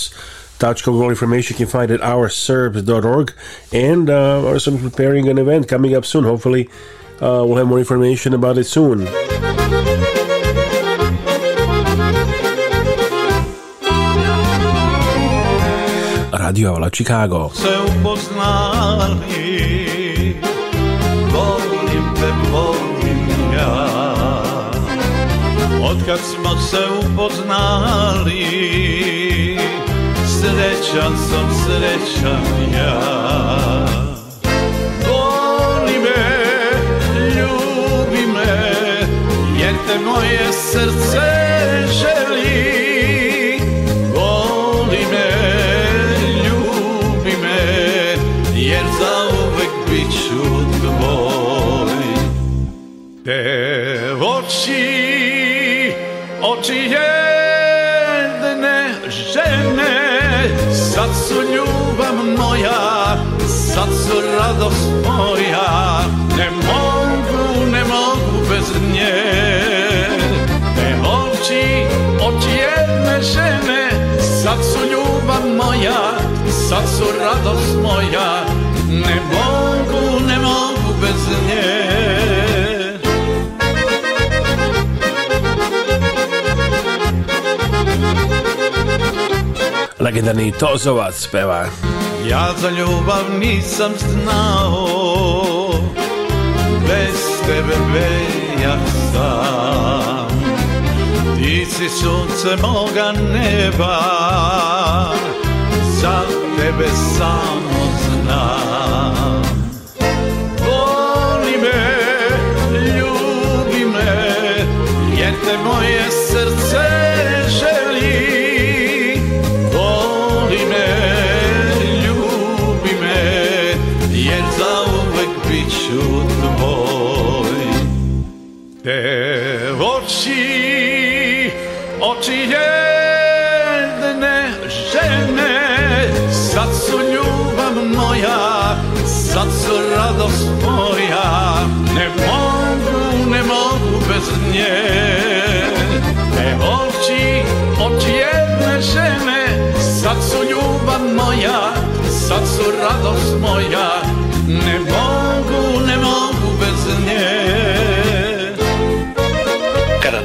Touch Cold information you can find at ourserbs.org. And uh, Ourserbs preparing an event coming up soon. Hopefully, uh, we'll have more information about it soon. Radio Aula Chicago. Od kad smo se upoznali srećan sam, srećan ja Voli me, ljubi me, jer te moje srce za co radość moja Nie mogę, nie mogę bez mnie Te oczy, oczy jedne żeny Za co ljuba moja, za co radość moja Nie mogę, nie mogę bez mnie legendarni Tozovac speva Ja za ljubav nisam znao, bez tebe ja sam. Ti si sunce moga neba, za tebe samo znam. Voli me, ljubi me, jer te moje srce sad su radost moja Ne mogu, ne mogu bez nje E oči, oči jedne žene Sad su ljubav moja, sad su radost moja Ne mogu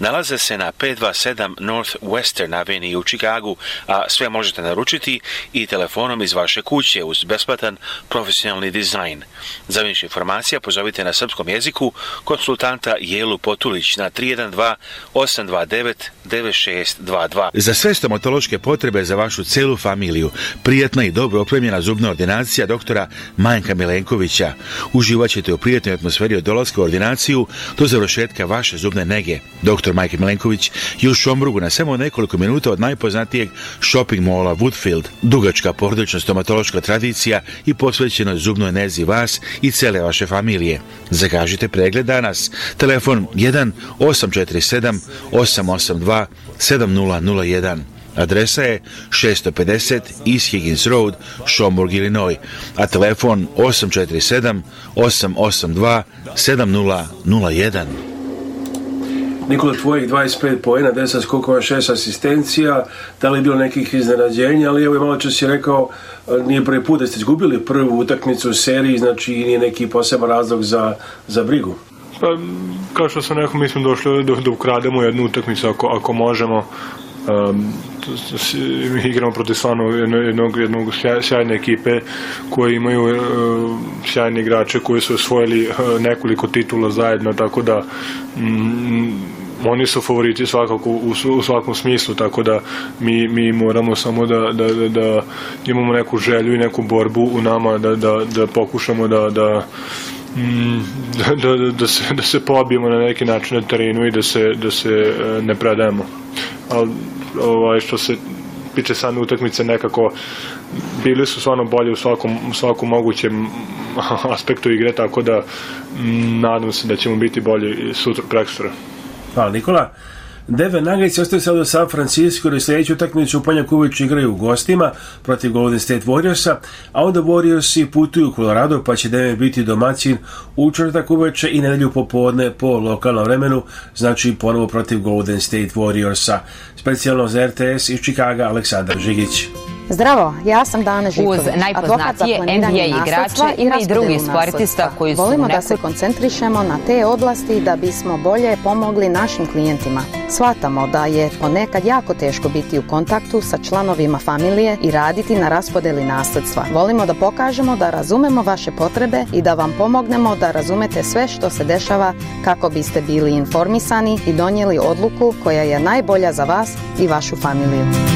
Nalaze se na 527 North Western Avenue u Čikagu, a sve možete naručiti i telefonom iz vaše kuće uz besplatan profesionalni dizajn. Za više informacija pozovite na srpskom jeziku konsultanta Jelu Potulić na 312 829 9622. Za sve stomatološke potrebe za vašu celu familiju, prijatna i dobro opremljena zubna ordinacija doktora Manjka Milenkovića. Uživaćete u prijatnoj atmosferi od dolaska u ordinaciju do završetka vaše zubne nege dr. Majke Milenković je u Šombrugu na samo nekoliko minuta od najpoznatijeg shopping mola Woodfield. Dugačka porodična stomatološka tradicija i posvećena zubnoj nezi vas i cele vaše familije. Zagažite pregled danas. Telefon 1 847 882 7001. Adresa je 650 East Higgins Road, Schaumburg, Illinois, a telefon 847 882 7001. Nikola, tvojih 25 poena, 10 skokova, 6 asistencija, da li je bilo nekih iznenađenja, ali evo je malo čas je rekao, e, nije prvi put da ste izgubili prvu utakmicu u seriji, znači nije neki poseban razlog za, za brigu. Pa, kao što sam rekao, mi smo došli da, da ukrademo jednu utakmicu ako, ako možemo um, igramo protiv stvarno jednog, jednog sjajne ekipe koje imaju uh, sjajne igrače koji su osvojili uh, nekoliko titula zajedno tako da mm, oni su favoriti svakako u, u svakom smislu tako da mi, mi moramo samo da, da, da, da imamo neku želju i neku borbu u nama da, da, da pokušamo da, da mm, da, da, da, da, se, da se pobijemo na neki način na terenu i da se, da se eh, ne predajemo ali ovaj, što se tiče same utakmice nekako bili su stvarno bolji u svakom, u svakom mogućem aspektu igre, tako da m, nadam se da ćemo biti bolji sutra, prekstra. Hvala Nikola. Deve Nuggets ostaje sada u San Francisco i sledeću utakmicu u ponjak uveč igraju u gostima protiv Golden State Warriorsa, a onda Warriorsi putuju u Colorado pa će Deve biti domaćin u četvrtak uveče i nedelju popodne po lokalnom vremenu, znači ponovo protiv Golden State Warriorsa. Specijalno za RTS iz Čikaga Aleksandar Žigić. Zdravo, ja sam Dana Živković, Uz najpoznatije NBA igrače ima i drugi sportista koji su Volimo da se koncentrišemo na te oblasti da bismo bolje pomogli našim klijentima. Svatamo da je ponekad jako teško biti u kontaktu sa članovima familije i raditi na raspodeli nasljedstva. Volimo da pokažemo da razumemo vaše potrebe i da vam pomognemo da razumete sve što se dešava kako biste bili informisani i donijeli odluku koja je najbolja za vas i vašu familiju.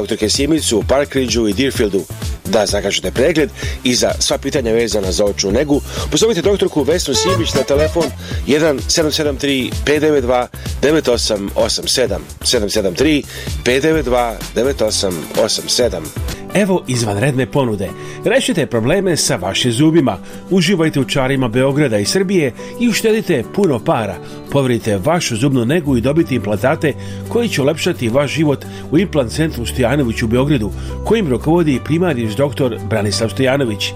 dr. Kesimicu u Parkridgeu i Deerfieldu. Da zakažete pregled i za sva pitanja vezana za očnu negu, pozovite doktorku Vesnu Simić na telefon 1773 592 9887 773 592 9887 Evo izvanredne ponude. Rešite probleme sa vašim zubima. Uživajte u čarima Beograda i Srbije i uštedite puno para. Poverite vašu zubnu negu i dobiti implantate koji će olepšati vaš život u implant centru Stojanović u Beogradu, kojim rukovodi primariš doktor Branislav Stojanović.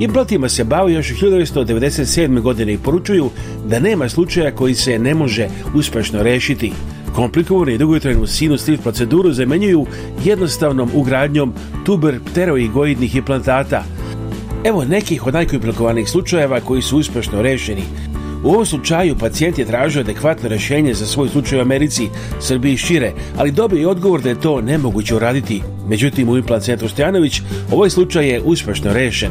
Implantima se bavi još 1997. godine i poručuju da nema slučaja koji se ne može uspešno rešiti komplikovane i dugotrajnu sinus proceduru zamenjuju jednostavnom ugradnjom tuber pteroigoidnih implantata. Evo nekih od najkomplikovanijih slučajeva koji su uspešno rešeni. U ovom slučaju pacijent je tražio adekvatno rešenje za svoj slučaj u Americi, Srbiji šire, ali dobio je odgovor da je to nemoguće uraditi. Međutim, u Implant Centru Stojanović ovaj slučaj je uspešno rešen.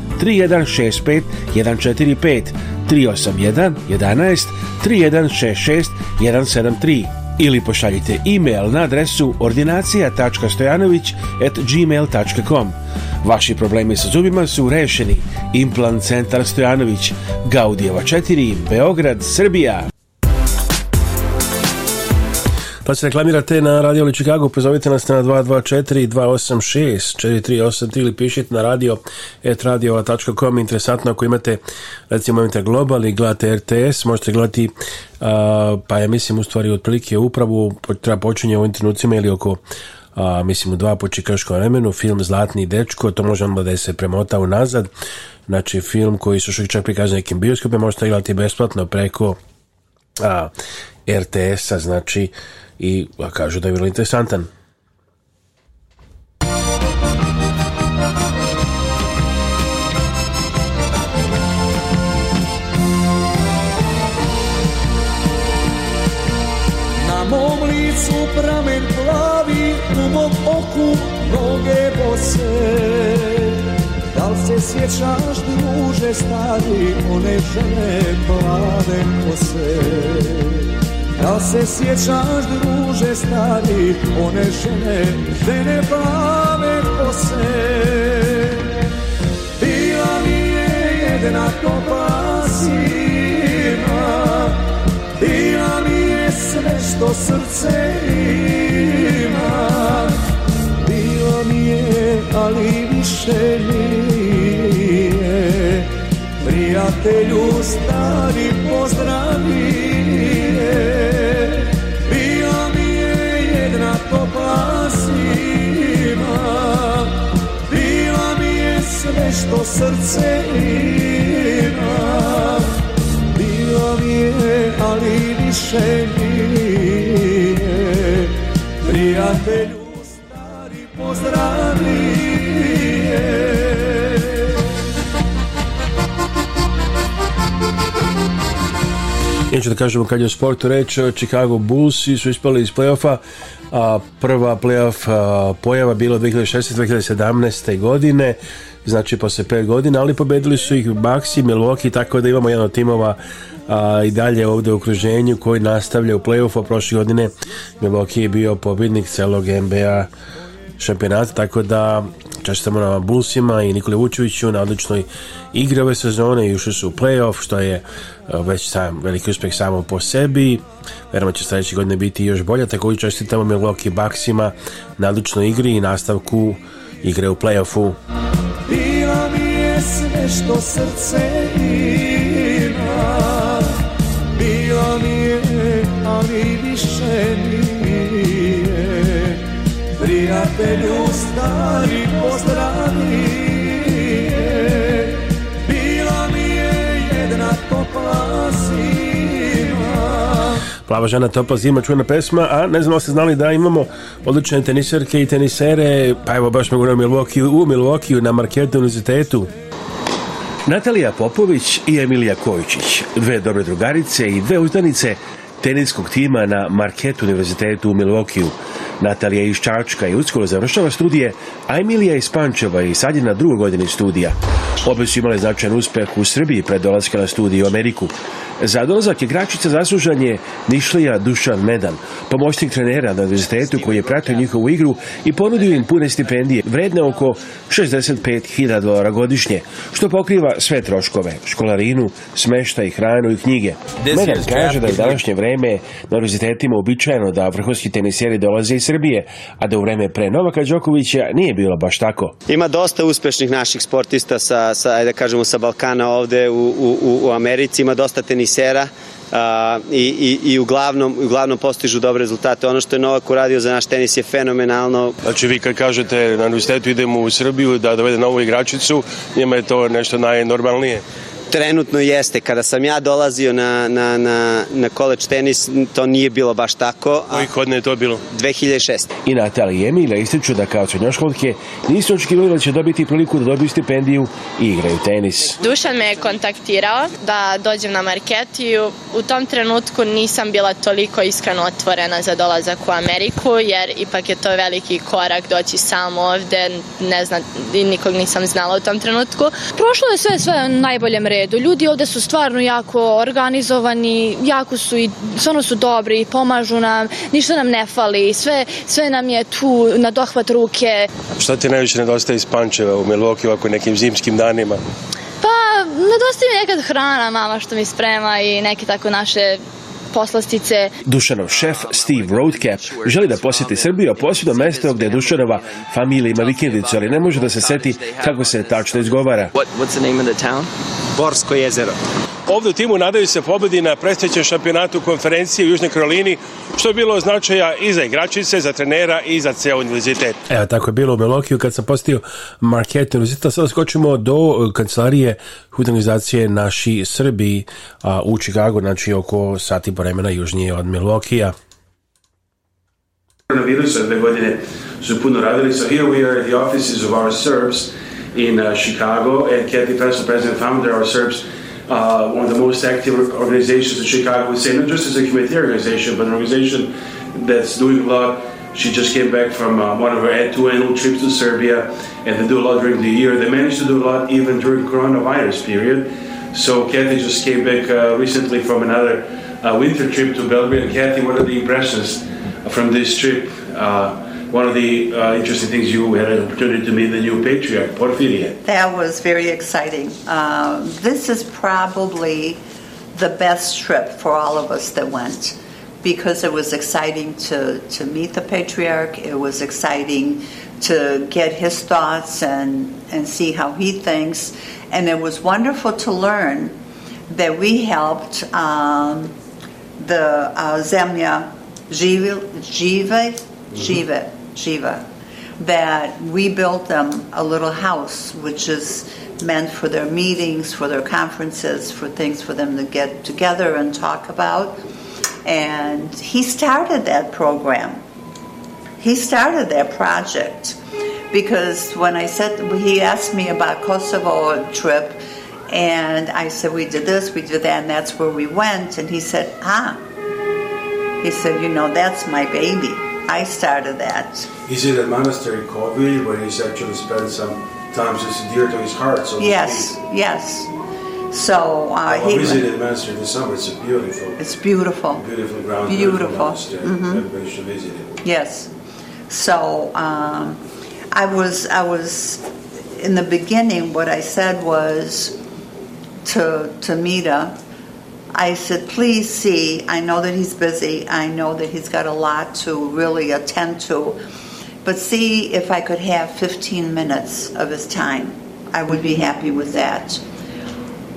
3165 145 381 11 3166 173 ili pošaljite e-mail na adresu ordinacija.stojanović Vaši problemi sa zubima su rešeni. Implant centar Stojanović, Gaudijeva 4, Beograd, Srbija pa se reklamirate na Radio Oli Chicago, pozovite nas na 224-286-4383 ili pišite na radio etradiova.com. Interesantno ako imate, recimo imate Global i gledate RTS, možete gledati, uh, pa ja mislim u stvari otprilike upravu, treba počinje u ovim trenucima ili oko a, mislim u dva po čikaškom vremenu, film Zlatni dečko, to može onda da se premota unazad, znači film koji su što čak prikazani nekim bioskopima, možete gledati besplatno preko a, RTS-a, znači i kažu da je vrlo interesantan. Na mom licu pramen plavi, u mom oku noge bose. Da li se sjećaš ti muže stari, one žene plave kose? Da se sjećaš druže stari One žene, žene plave kose Bila mi je jednako pasivna Bila mi je sve što srce ima Bila mi je, ali više nije Prijatelju stari pozdravi što srce ima Bilo mi je, ali više neću da kažemo kad je o sportu reč, e, Chicago Bulls su ispali iz playoffa, a prva playoff e, pojava bila 2016-2017. godine, znači posle 5 godina, ali pobedili su ih Bucks i Milwaukee, tako da imamo jedan od timova a, i dalje ovde u okruženju koji nastavlja u playoffu, a prošle godine Milwaukee je bio pobednik celog NBA šampionata, tako da Čestitamo na Bulsima i Nikoli Vučeviću na odličnoj igri ove sezone i ušli su u playoff, što je e, već sam veliki uspeh samo po sebi. Verujem da će sljedeće godine biti još bolje. Također čestitamo Milwaukee Bucksima na odličnoj igri i nastavku igre u playoffu. Bilo mi je sve što srce prijatelju stari pozdravi Bila mi je jedna topla zima Plava žena topla zima čujena pesma A ne znamo da se znali da imamo odlične teniserke i tenisere Pa evo baš mogu na Milwaukee, u Milwaukee na Marketu univerzitetu Natalija Popović i Emilija Kojičić, dve dobre drugarice i dve uzdanice teniskog tima na Marketu univerzitetu u Milvokiju. Natalija iz Čačka i uskoro završava studije, a Emilija iz Pančeva i sad je na drugoj godini studija. Obe su imale značajan uspeh u Srbiji pred dolaska na studiju u Ameriku. Za dolazak igračica zaslužan je Nišlija Dušan Medan, pomoćnik trenera na univerzitetu koji je pratio njihovu igru i ponudio im pune stipendije vredne oko 65.000 dolara godišnje, što pokriva sve troškove, školarinu, smeštaj, hranu i knjige. Medan kaže da je današnje vreme na univerzitetima uobičajeno da vrhunski teniseri dolaze iz Srbije, a da u vreme pre Novaka Đokovića nije bilo baš tako. Ima dosta uspešnih naših sportista sa, sa ajde da kažemo, sa Balkana ovde u, u, u Americi, ima dosta tenisera, a, uh, i, i, i uglavnom, uglavnom postižu dobre rezultate. Ono što je Novak uradio za naš tenis je fenomenalno. Znači vi kad kažete na universitetu idemo u Srbiju da dovede novu igračicu, njima je to nešto najnormalnije trenutno jeste. Kada sam ja dolazio na, na, na, na koleč tenis, to nije bilo baš tako. A... Kojih hodne je to bilo? 2006. I Natalija i Emilija ističu da kao srednjoškolke nisu očekivali da će dobiti priliku da dobiju stipendiju i igraju tenis. Dušan me je kontaktirao da dođem na market i u, u tom trenutku nisam bila toliko iskreno otvorena za dolazak u Ameriku, jer ipak je to veliki korak doći sam ovde, ne znam, nikog nisam znala u tom trenutku. Prošlo je sve sve najboljem redu redu. Ljudi ovde su stvarno jako organizovani, jako su i stvarno su dobri i pomažu nam, ništa nam ne fali, sve, sve nam je tu na dohvat ruke. Šta ti najviše nedostaje iz Pančeva u Milwaukee ako nekim zimskim danima? Pa, nedostaje mi nekad hrana mama što mi sprema i neke tako naše poslastice. Dušanov šef Steve Roadcap želi da posjeti Srbiju, a posebno mesto gde Dušanova familija ima vikendicu, ali ne može da se seti kako se tačno izgovara. What, what's the name of the town? Borsko jezero. Ovde u timu nadaju se pobedi na predstavljećem šampionatu konferencije u Južnoj Karolini, što je bilo značaja i za igračice, za trenera i za ceo univerzitet. Evo, tako je bilo u Melokiju kad sam postio Market univerziteta. Sada skočimo do e, kancelarije organizacije Naši Srbi a, u Čikagu, znači oko sati vremena južnije od Milokija. Koronavirusa dve godine su puno radili, so here we are at the offices of our Serbs, in uh, Chicago. And Kathy Fessel, president founder of SERPS, uh, one of the most active organizations in Chicago, would say, not just as a humanitarian organization, but an organization that's doing a lot. She just came back from uh, one of her two annual trips to Serbia, and they do a lot during the year. They managed to do a lot even during coronavirus period. So Kathy just came back uh, recently from another uh, winter trip to Belgrade. Kathy, what are the impressions from this trip? Uh, one of the uh, interesting things you had an opportunity to meet the new patriarch, Porfiria. That was very exciting. Um, this is probably the best trip for all of us that went because it was exciting to, to meet the patriarch. It was exciting to get his thoughts and, and see how he thinks. And it was wonderful to learn that we helped um, the uh, Zemlya Jive, Jive, mm-hmm. Jive Shiva, that we built them a little house, which is meant for their meetings, for their conferences, for things for them to get together and talk about. And he started that program. He started that project because when I said he asked me about Kosovo trip, and I said we did this, we did that, and that's where we went. And he said, ah, he said, you know, that's my baby. I started that. He's in a monastery in Kobe where he's actually spent some time It's dear to his heart. So yes, yes. So uh, well, he visited monastery this summer. It's beautiful. It's beautiful. Beautiful ground. Beautiful. beautiful mm-hmm. Everybody should visit it. Yes. So um, I was I was in the beginning. What I said was to to Mita I said, please see, I know that he's busy. I know that he's got a lot to really attend to, but see if I could have 15 minutes of his time. I would be happy with that.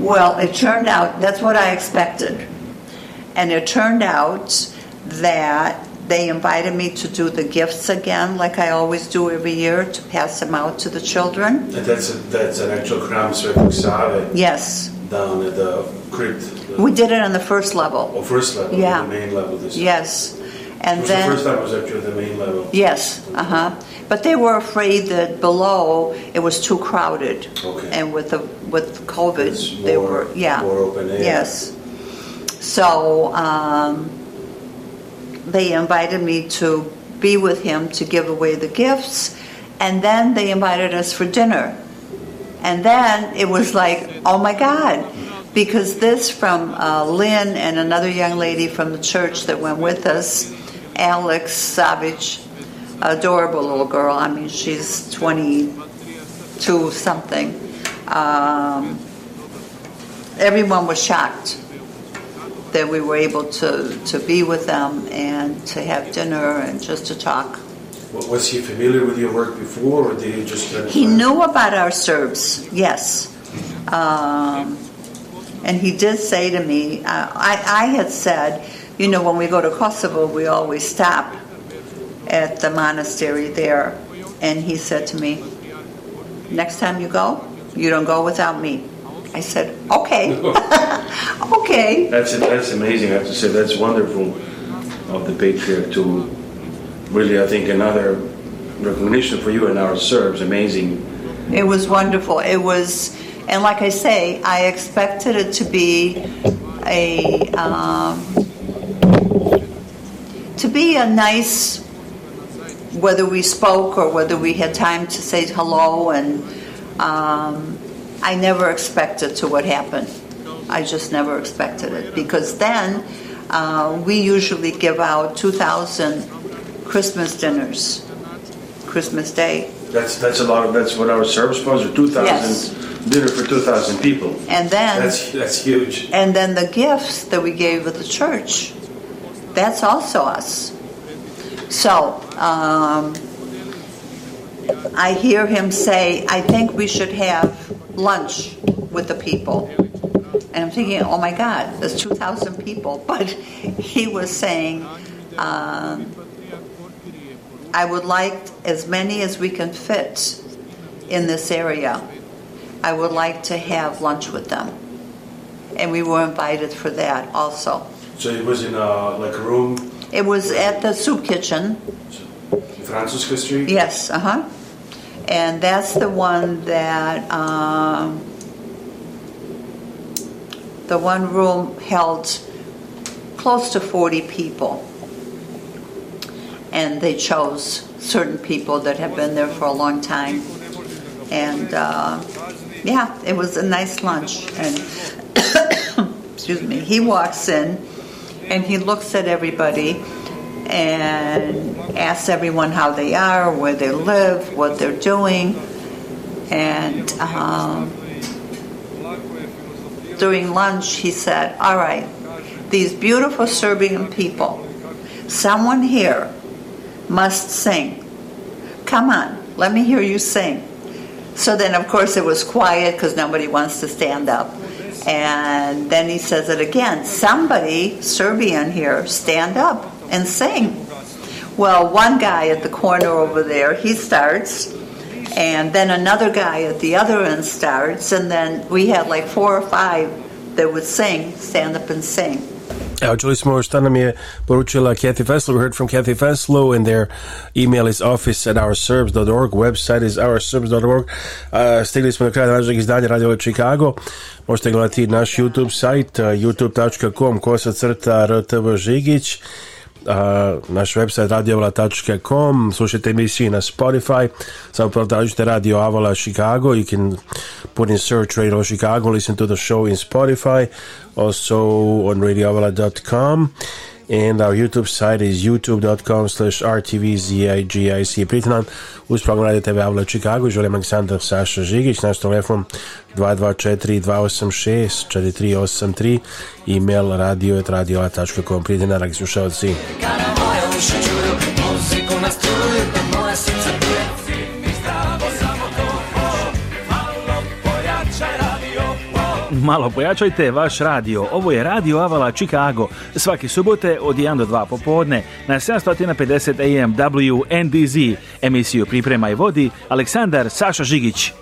Well, it turned out that's what I expected. And it turned out that they invited me to do the gifts again, like I always do every year, to pass them out to the children. That's, a, that's an actual Kram Servik Yes. Down at the crypt the We did it on the first level. oh, first level, Yeah. the main level this time. Yes. And then. The first time was actually the main level. Yes, uh-huh. But they were afraid that below, it was too crowded. Okay. And with the, with COVID, they were, yeah. more open air. Yes. So, um, they invited me to be with him to give away the gifts, and then they invited us for dinner. And then it was like, oh my God, because this from uh, Lynn and another young lady from the church that went with us, Alex Savage, adorable little girl. I mean, she's 22 something. Um, everyone was shocked that we were able to, to be with them and to have dinner and just to talk. Was he familiar with your work before, or did he just? He knew about our Serbs, yes. Um, and he did say to me, uh, I, I had said, you know, when we go to Kosovo, we always stop at the monastery there. And he said to me, Next time you go, you don't go without me. I said, Okay. okay. That's, that's amazing, I have to say. That's wonderful of the patriarch to really, I think, another recognition for you and our Serbs. Amazing. It was wonderful. It was and like I say, I expected it to be a um, to be a nice whether we spoke or whether we had time to say hello and um, I never expected to what happened. I just never expected it because then uh, we usually give out 2,000 Christmas dinners, Christmas Day, that's that's a lot of that's what our service was, or two thousand dinner for two thousand people. And then that's that's huge. And then the gifts that we gave with the church, that's also us. So um, I hear him say, I think we should have lunch with the people. And I'm thinking, oh my God, there's 2,000 people. But he was saying, um, I would like as many as we can fit in this area. I would like to have lunch with them. And we were invited for that also. So it was in a, like a room? It was at the soup kitchen. Francisca Street? Yes, uh huh. And that's the one that, um, the one room held close to 40 people and they chose certain people that have been there for a long time. And uh, yeah, it was a nice lunch. And excuse me, he walks in and he looks at everybody and asks everyone how they are, where they live, what they're doing, and. Um, during lunch, he said, All right, these beautiful Serbian people, someone here must sing. Come on, let me hear you sing. So then, of course, it was quiet because nobody wants to stand up. And then he says it again somebody, Serbian here, stand up and sing. Well, one guy at the corner over there, he starts. And then another guy at the other end starts. And then we had like four or five that would sing, stand up and sing. Uh, Julie Smoers nam je Kathy Feslow. We heard from Kathy Feslow, and their email is office at ourserbs.org. Website is ourserbs.org. Uh, stigli smo do kraja današnjeg izdanja Radio od Chicago. Možete gledati naš YouTube sajt uh, youtube.com kosa crta rtv žigić. naš website radioavala.com slušajte emisije na Spotify samo protražite Radio Avala Chicago you can put in search Radio Chicago listen to the show in Spotify also on radioavala.com and our YouTube site is youtube.com slash rtvzigic. Prijte nam uz program Radio TV Avla Čikagu. Želim Aleksandar Saša Žigić. Naš telefon 224-286-4383. E-mail radio.radioa.com. Prijte na dragi slušalci. malo pojačajte vaš radio. Ovo je Radio Avala Chicago. Svaki subote od 1 do 2 popodne na 750 AM WNDZ. Emisiju priprema i vodi Aleksandar Saša Žigić.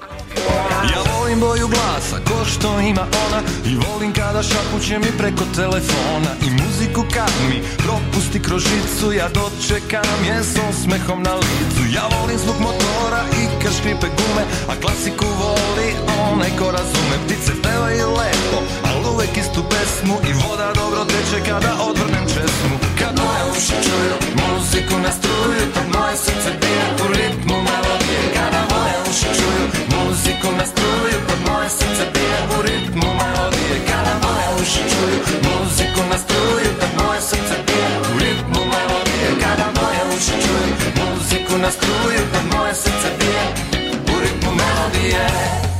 Ja volim boju glasa ko što ima ona I volim kada šapuće mi preko telefona I muziku kad mi propusti kroz žicu Ja dočekam je s osmehom na licu Ja volim zvuk motora i Мајка шпипе гуме, а класику воли он Еко разуме, птице пева и лепо а увек исту песму И вода добро тече када одврнем чесму Кад моја уши чују музику на струју Тад моје срце бија по ритму мелодије Када моја уши чују музику на струју Тад моје срце бија по ритму мелодије Када моја уши чују музику на струју Тад моје срце бија по ритму мелодије Када моја уши чују Tu nastruju, da moje srce bije, urit mu melodije.